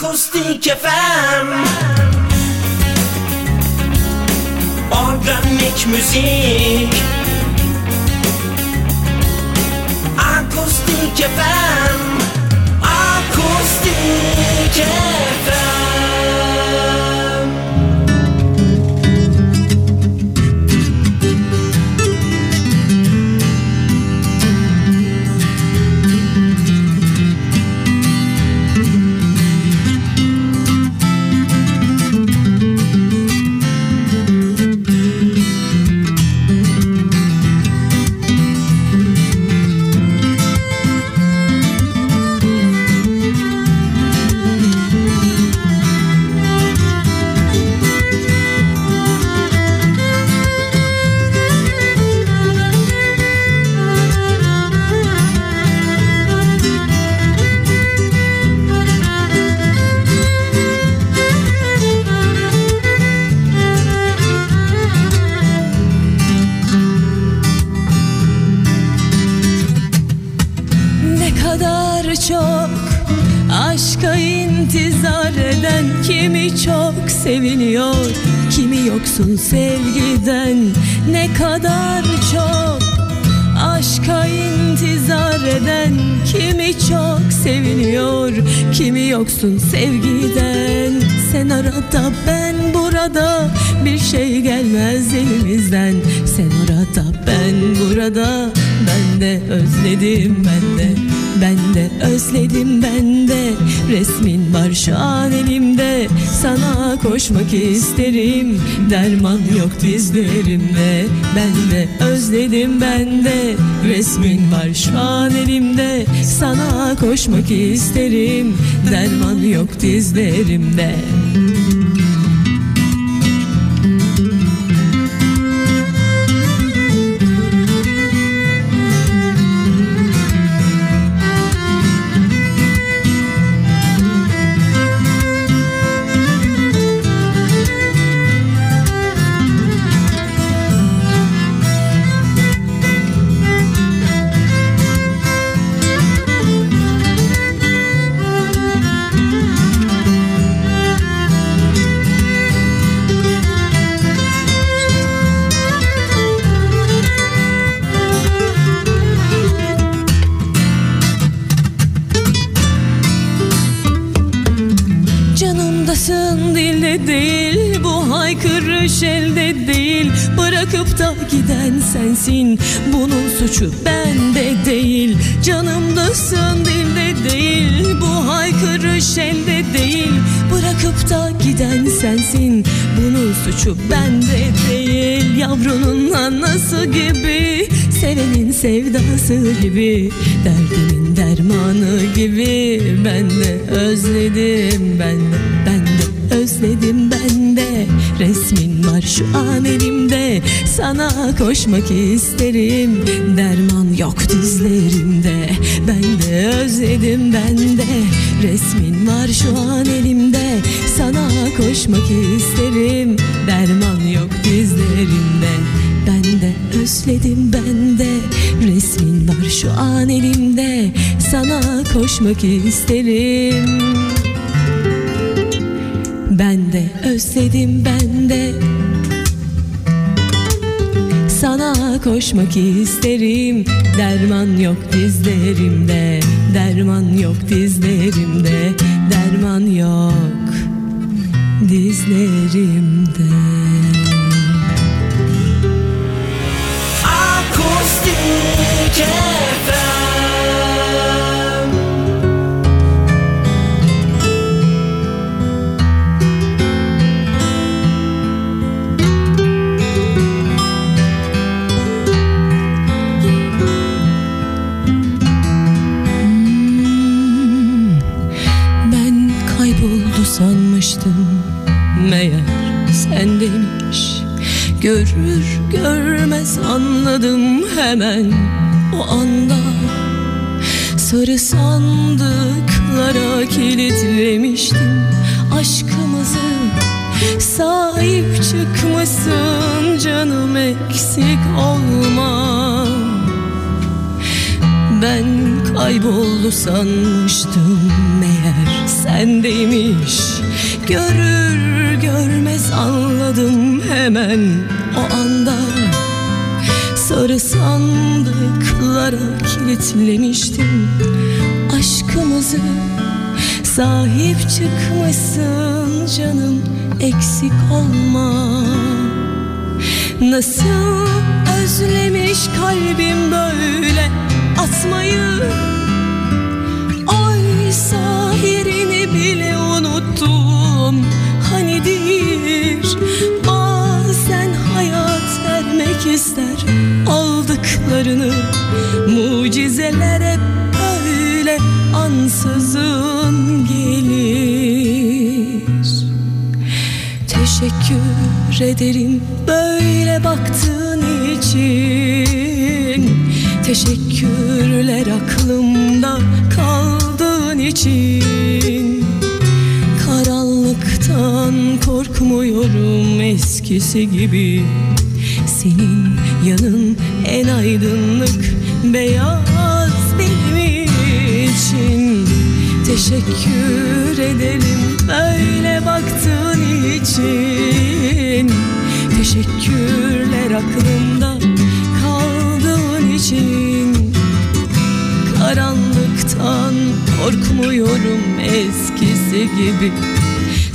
Akustik FM Organik müzik. Akustik FM Akustik FM yoksun sevgiden. Ne kadar çok aşka intizar eden kimi çok seviliyor kimi yoksun sevgiden. Sen arada ben burada bir şey gelmez elimizden. Sen orada ben burada ben de özledim ben de ben de özledim ben de. Resmin var şu an elimde Sana koşmak isterim. Derman yok dizlerimde Ben de özledim ben de. Resmin var şu an elimde Sana koşmak isterim. Derman yok dizlerimde Canımdasın dilde değil Bu haykırış elde değil. Bırakıp da giden sensin Bunun suçu bende değil. Canımdasın dilde değil Bu haykırış elde değil. Bırakıp da giden sensin Bunun suçu bende değil. Yavrunun anası gibi Sevenin sevdası gibi Derdimin dermanı gibi. Ben de özledim ben de özledim ben de. Resmin var şu an elimde. Sana koşmak isterim. Derman yok dizlerimde. Ben de özledim ben de. Resmin var şu an elimde. Sana koşmak isterim. Derman yok dizlerimde. Ben de özledim ben de. Resmin var şu an elimde. Sana koşmak isterim özledim ben de. Sana koşmak isterim Derman yok dizlerimde Derman yok dizlerimde Derman yok dizlerimde. Akustik FM Görür görmez anladım hemen o anda. Sarı sandıklara kilitlemiştim aşkımızı. Sahip çıkmışsın canım eksik olma. Ben kayboldu sanmıştım meğer sendeymiş Görür görmez anladım hemen o anda. Sarı sandıklara kilitlemiştim aşkımızı. Sahip çıkmışsın canım eksik olma. Nasıl özlemiş kalbim böyle atmayı? Oysa yerini bile unuttum Aldıklarını mucizeler hep böyle ansızın gelir. Teşekkür ederim böyle baktığın için. Teşekkürler aklımda kaldığın için. Karanlıktan korkmuyorum eskisi gibi. Senin yanın en aydınlık beyaz benim için Teşekkür ederim böyle baktığın için. Teşekkürler aklımda kaldığın için. Karanlıktan korkmuyorum eskisi gibi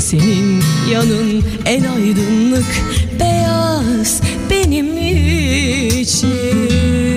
Senin yanın en aydınlık beyaz benim için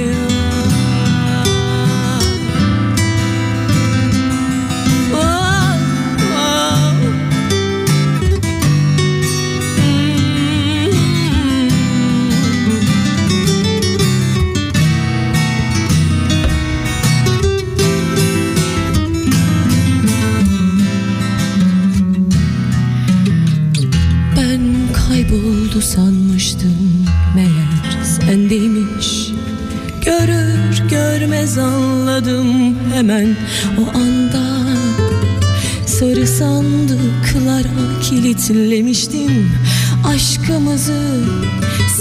kilitlemiştim aşkımızı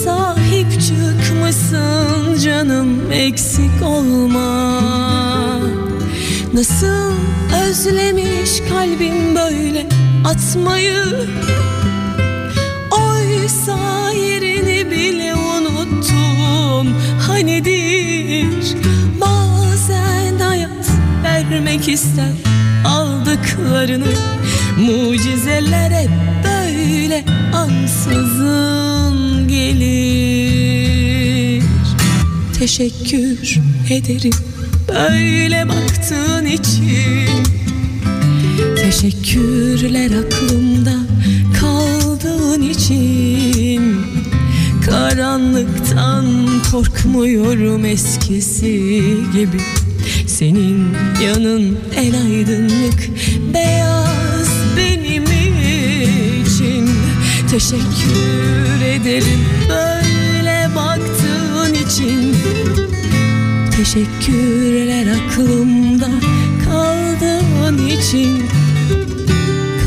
Sahip çıkmışsın canım eksik olma. Nasıl özlemiş kalbim böyle atmayı? Oysa yerini bile unuttum. Hanidir? Bazen hayat vermek ister Aldıklarını mucizeler hep böyle ansızın gelir. Teşekkür ederim böyle baktığın için. Teşekkürler aklımda kaldığın için. Karanlıktan korkmuyorum eskisi gibi. Senin yanın en aydınlık beyaz Teşekkür ederim böyle baktığın için. Teşekkürler aklımda kaldığın için.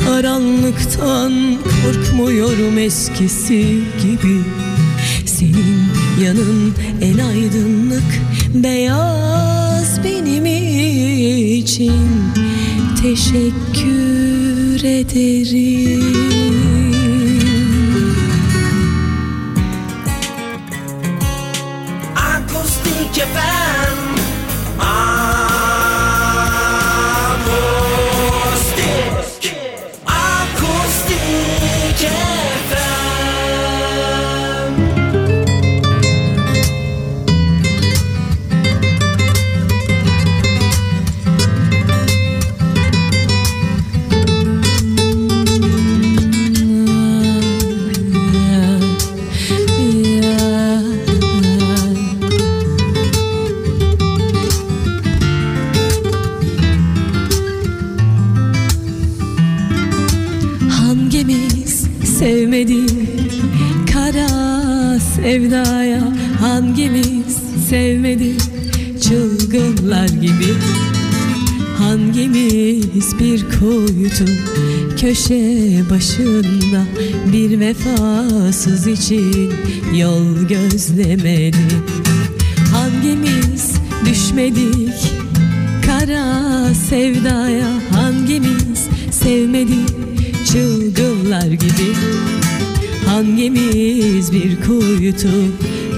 Karanlıktan korkmuyorum eskisi gibi. Senin yanın en aydınlık beyaz benim için. Teşekkür ederim vefasız için yol gözlemedi. Hangimiz düşmedik kara sevdaya? Hangimiz sevmedi çılgınlar gibi? Hangimiz bir kuytu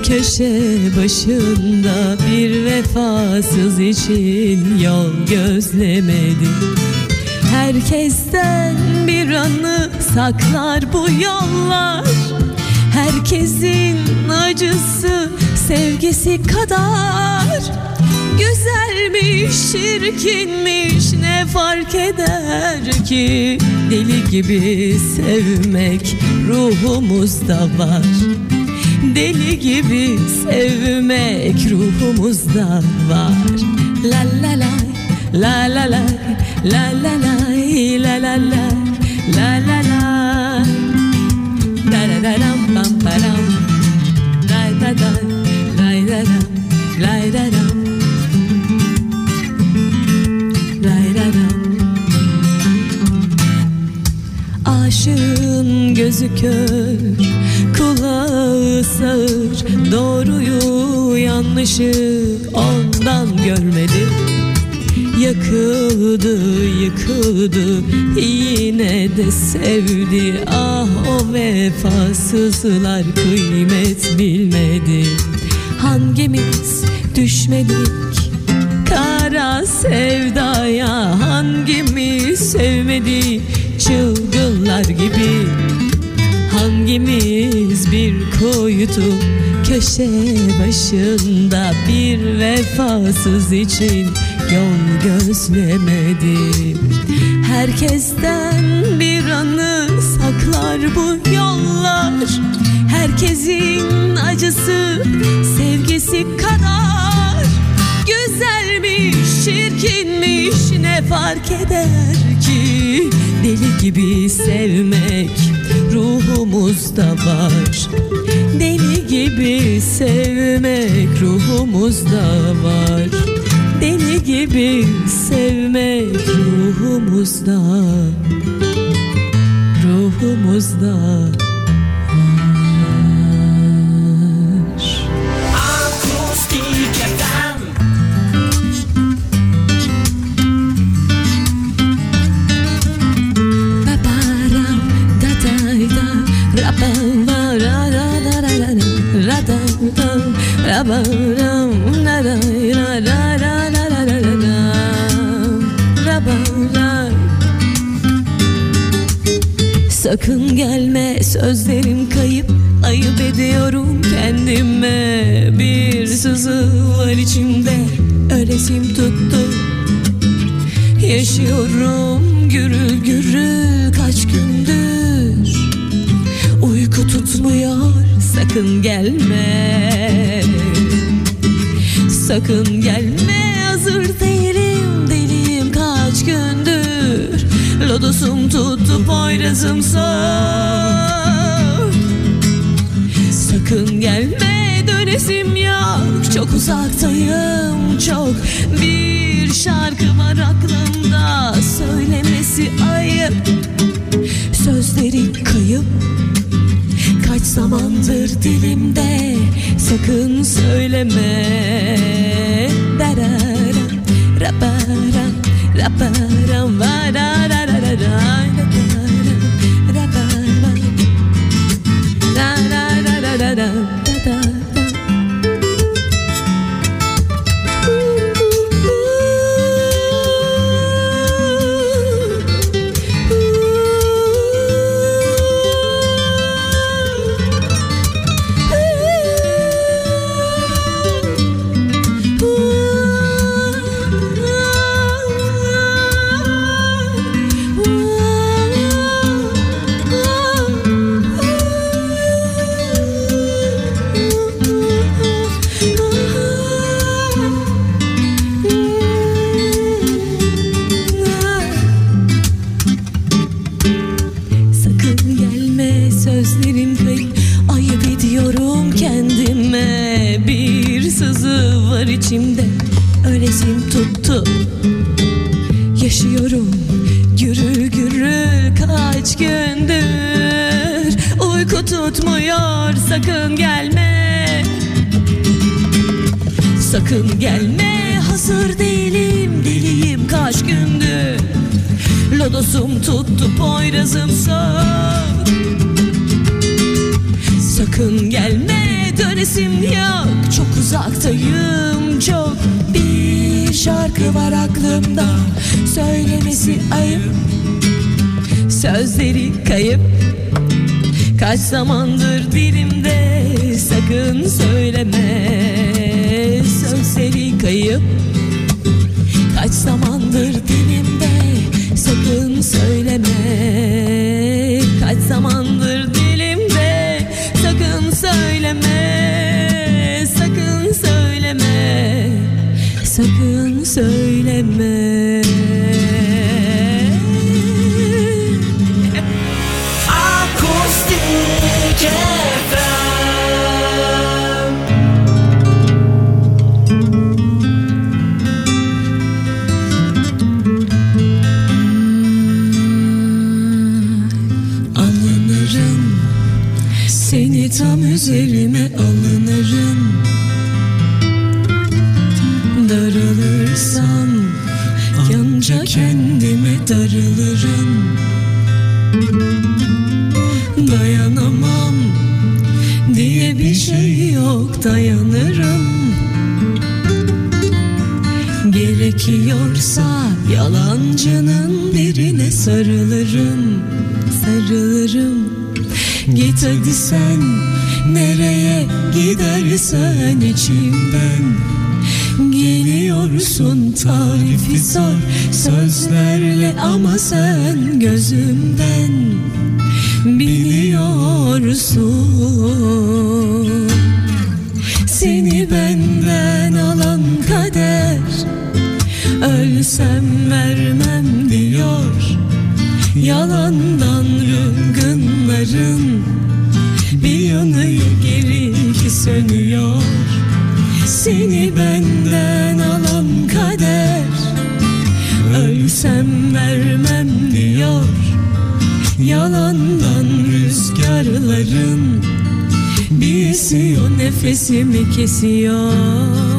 köşe başında? Bir vefasız için yol gözlemedi. Herkesten bir anı saklar bu yollar. Herkesin acısı sevgisi kadar. Güzelmiş, çirkinmiş ne fark eder ki? Deli gibi sevmek ruhumuzda var. Deli gibi sevmek ruhumuzda var. La la la la la la la la la la la la la la la. Da da da dam pam param la da da la da da la da da Aşığın gözü kör, kulağı sağır. Doğruyu yanlışı ondan görmedi Yakıldı yıkıldı. Yine de sevdi. Ah o vefasızlar kıymet bilmedi. Hangimiz düşmedik? Kara sevdaya Hangimiz sevmedi? Çılgınlar gibi. Hangimiz bir kuytu köşe başında bir vefasız için yol gözlemedi Herkesten bir anı saklar bu yollar. Herkesin acısı sevgisi kadar. Güzelmiş, çirkinmiş ne fark eder ki? Deli gibi sevmek ruhumuzda var. Deli gibi sevmek ruhumuzda var gibi sevmek ruhumuzda Ruhumuzda. Var Akustik FM Paparam da da da Rapam va ra ra ra ra ra Radam dam Rabam Sakın gelme sözlerim kayıp. Ayıp ediyorum kendime. Bir sızı var içimde Ölesim tuttu. Yaşıyorum gürül gürül kaç gündür. Uyku tutmuyor sakın gelme. Sakın gelme Lodosum tuttu poyrazım soğuk Sakın gelme dönesim yok. Çok uzaktayım çok Bir şarkı var aklımda. Söylemesi ayıp Sözleri kayıp. Kaç zamandır dilimde Sakın söyleme. Darara, rapara, rapara, varararara, Ai. Yaşıyorum. Gürül gürül kaç gündür Uyku tutmuyor sakın gelme. Sakın gelme hazır değilim deliyim kaç gündür. Lodosum tuttu poyrazımsa Sakın gelme dönesim yok Çok uzaktayım çok Bir şarkı var aklımda. Söylemesi ayıp Sözleri kayıp. Kaç zamandır dilimde Sakın söyleme. Sözleri kayıp. Kaç zamandır dilimde Sakın söyleme. Kaç zamandır Sarılırım Git hadi sen nereye gidersen içimden. Geliyorsun tarifi zor sözlerle ama sen gözümden. Biliyorsun Seni benden alan kader. Ölsem vermem diyor Yalandan rıngınların Bir yanıyor geri ki sönüyor. Seni benden alan kader Ölsem vermem diyor. Yalandan rüzgarların Bir esiyor nefesimi kesiyor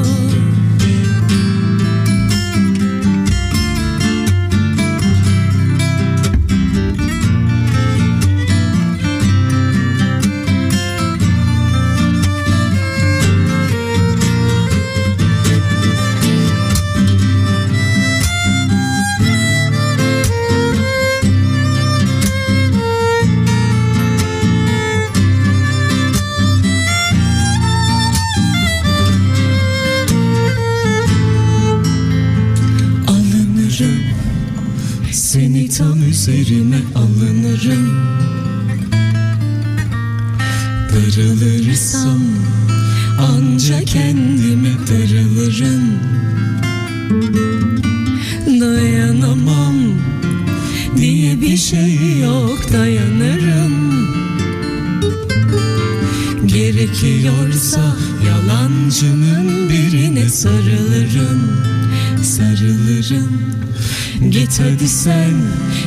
yalancının birine sarılırım Sarılırım. Git hadi sen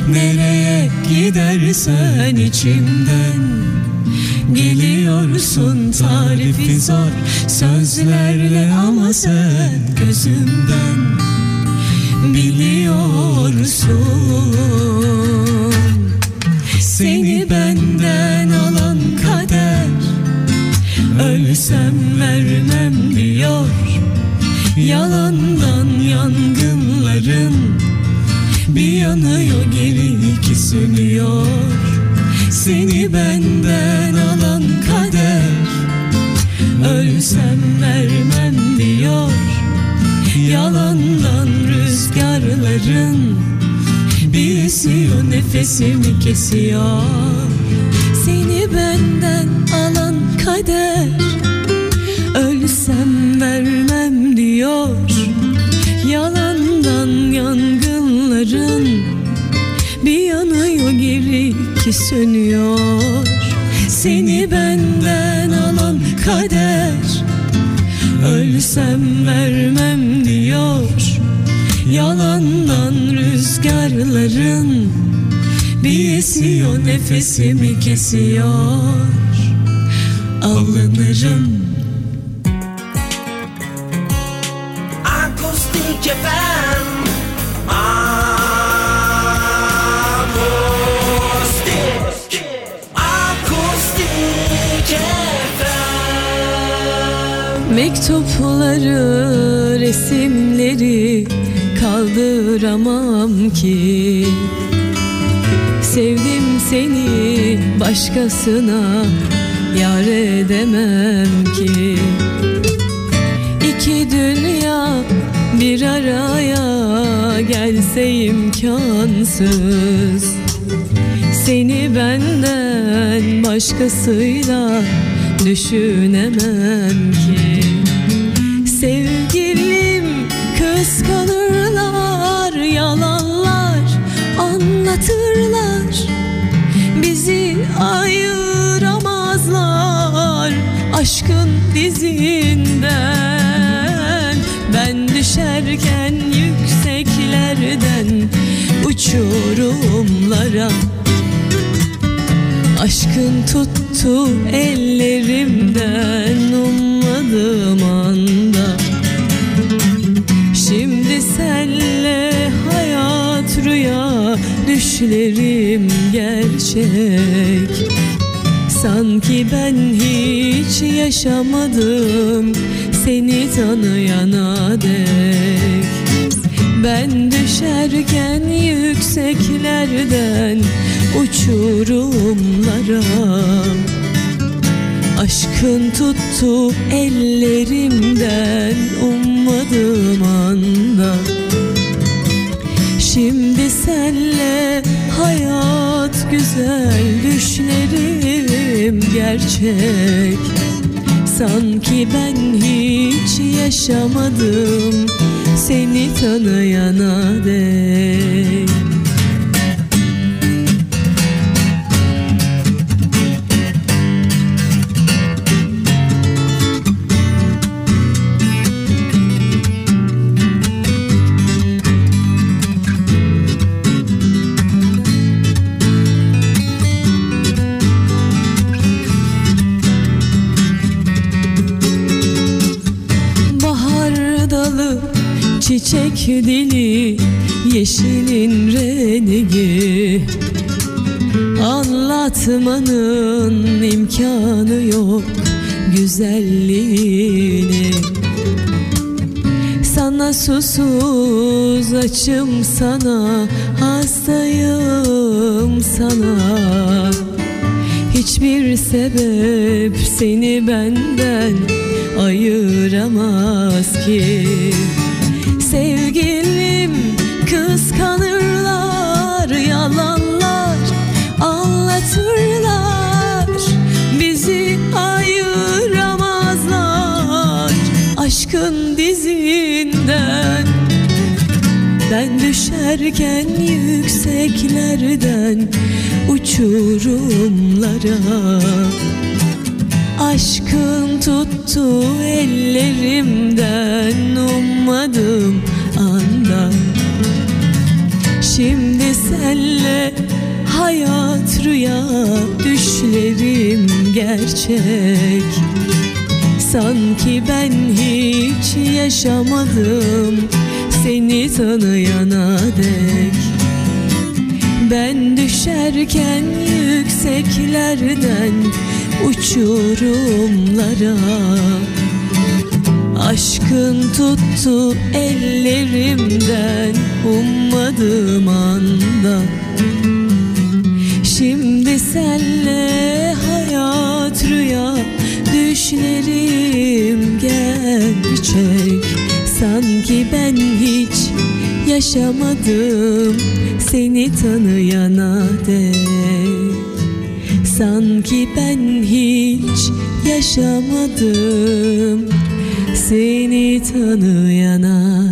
nereye gidersen içimden. Geliyorsun tarifi zor sözlerle ama sen gözümden. Biliyorsun Seni benden Ölsem vermem diyor Yalandan yangınların Bir yanıyor geri iki sönüyor. Seni benden alan kader Ölsem vermem diyor Yalandan rüzgarların Bir esiyor nefesimi kesiyor kader. Ölsem vermem diyor. Yalandan yangınların Bir yanıyor geri ki sönüyor. Seni benden alan kader. Ölsem vermem diyor. Yalandan rüzgarların Bir esiyor nefesimi kesiyor alınırım. Akustik FM Akustik. Mektupları, resimleri kaldıramam ki. Sevdim seni başkasına yar edemem ki. İki dünya bir araya gelse imkansız. Seni benden başkasıyla düşünemem ki. Sevgilim kıskanırlar yalanlar anlatırlar. Bizi ayıramazlar aşkın dizinden Ben düşerken yükseklerden uçurumlara. Aşkın tuttu ellerimden ummadığım anda. Şimdi senle hayat rüya düşlerim gerçek Sanki ben hiç yaşamadım seni tanıyana dek. Ben düşerken yükseklerden uçurumlara Aşkın tuttu ellerimden ummadığım anda. Şimdi senle hayat güzel düşlerim gerçek. Sanki ben hiç yaşamadım seni tanıyana dek dili yeşilin rengi. Anlatmanın imkanı yok güzelliğini. Sana susuz açım sana hastayım sana. Hiçbir sebep seni benden ayıramaz ki düşerken yükseklerden uçurumlara. Aşkın tuttu ellerimden ummadım anda Şimdi senle hayat rüya düşlerim gerçek. Sanki ben hiç yaşamadım seni tanıyana dek. Ben düşerken yükseklerden uçurumlara. Aşkın tuttu ellerimden ummadığım anda. Şimdi senle hayat rüya düşlerim gerçek Sanki ben hiç yaşamadım seni tanıyana dek. Sanki ben hiç yaşamadım seni tanıyana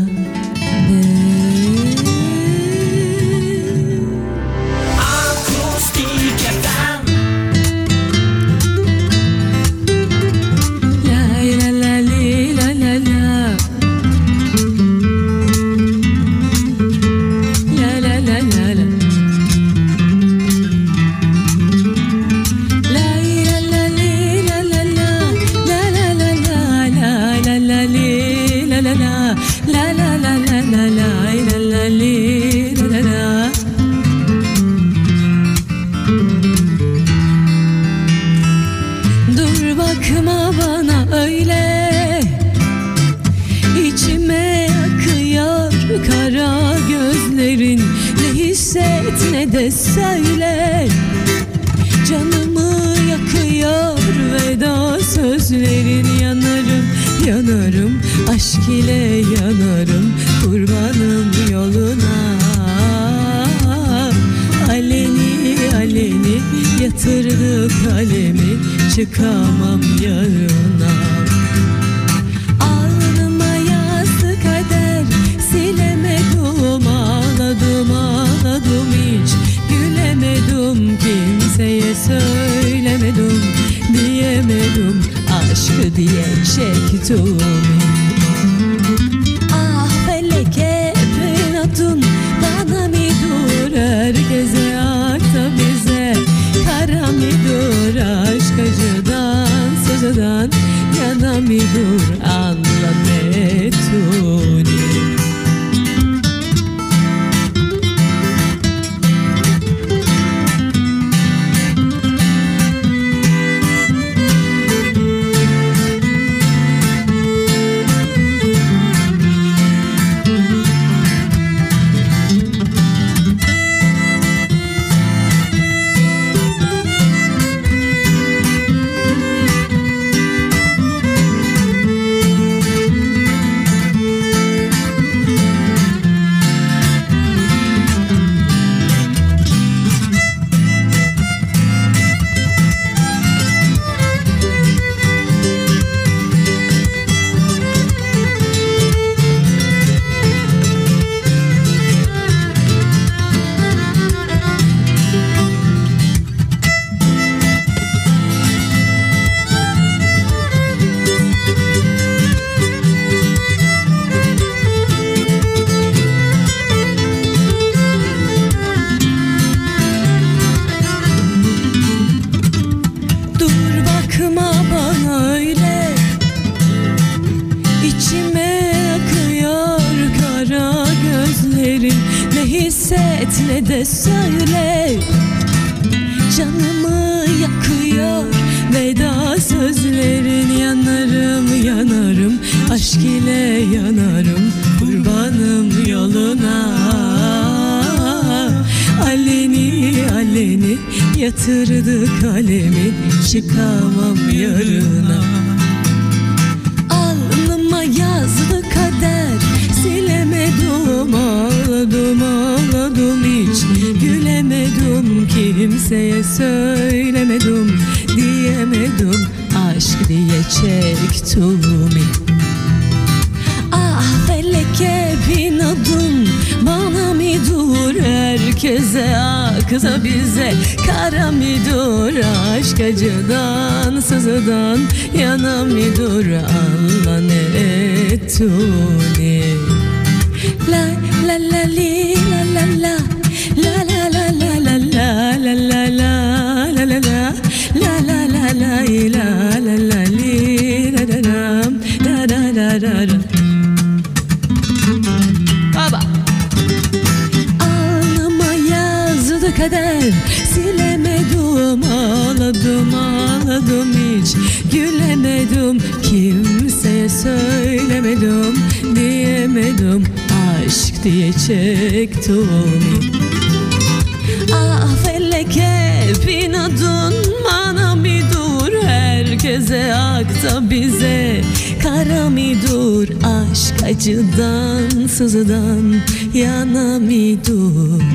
the edge, it to. Aşk ile yanarım Kurbanım yoluna. Aleni aleni yatırdı kalemi Çıkamam yarına. Alnıma yazdı kader Silemedim ağladım ağladım hiç. Gülemedim kimseye söylemedim Diyemedim aşk diye çektim herkese aksa bize. Kara mı dur aşk acıdan sızıdan Yana mı dur Allah ne ettuni La la la li la la La aşk diye çektim. Ah felek hep inadın Bana bir dur. Herkese akta bize. Kara mi dur? Aşk acıdan sızıdan Yana mi dur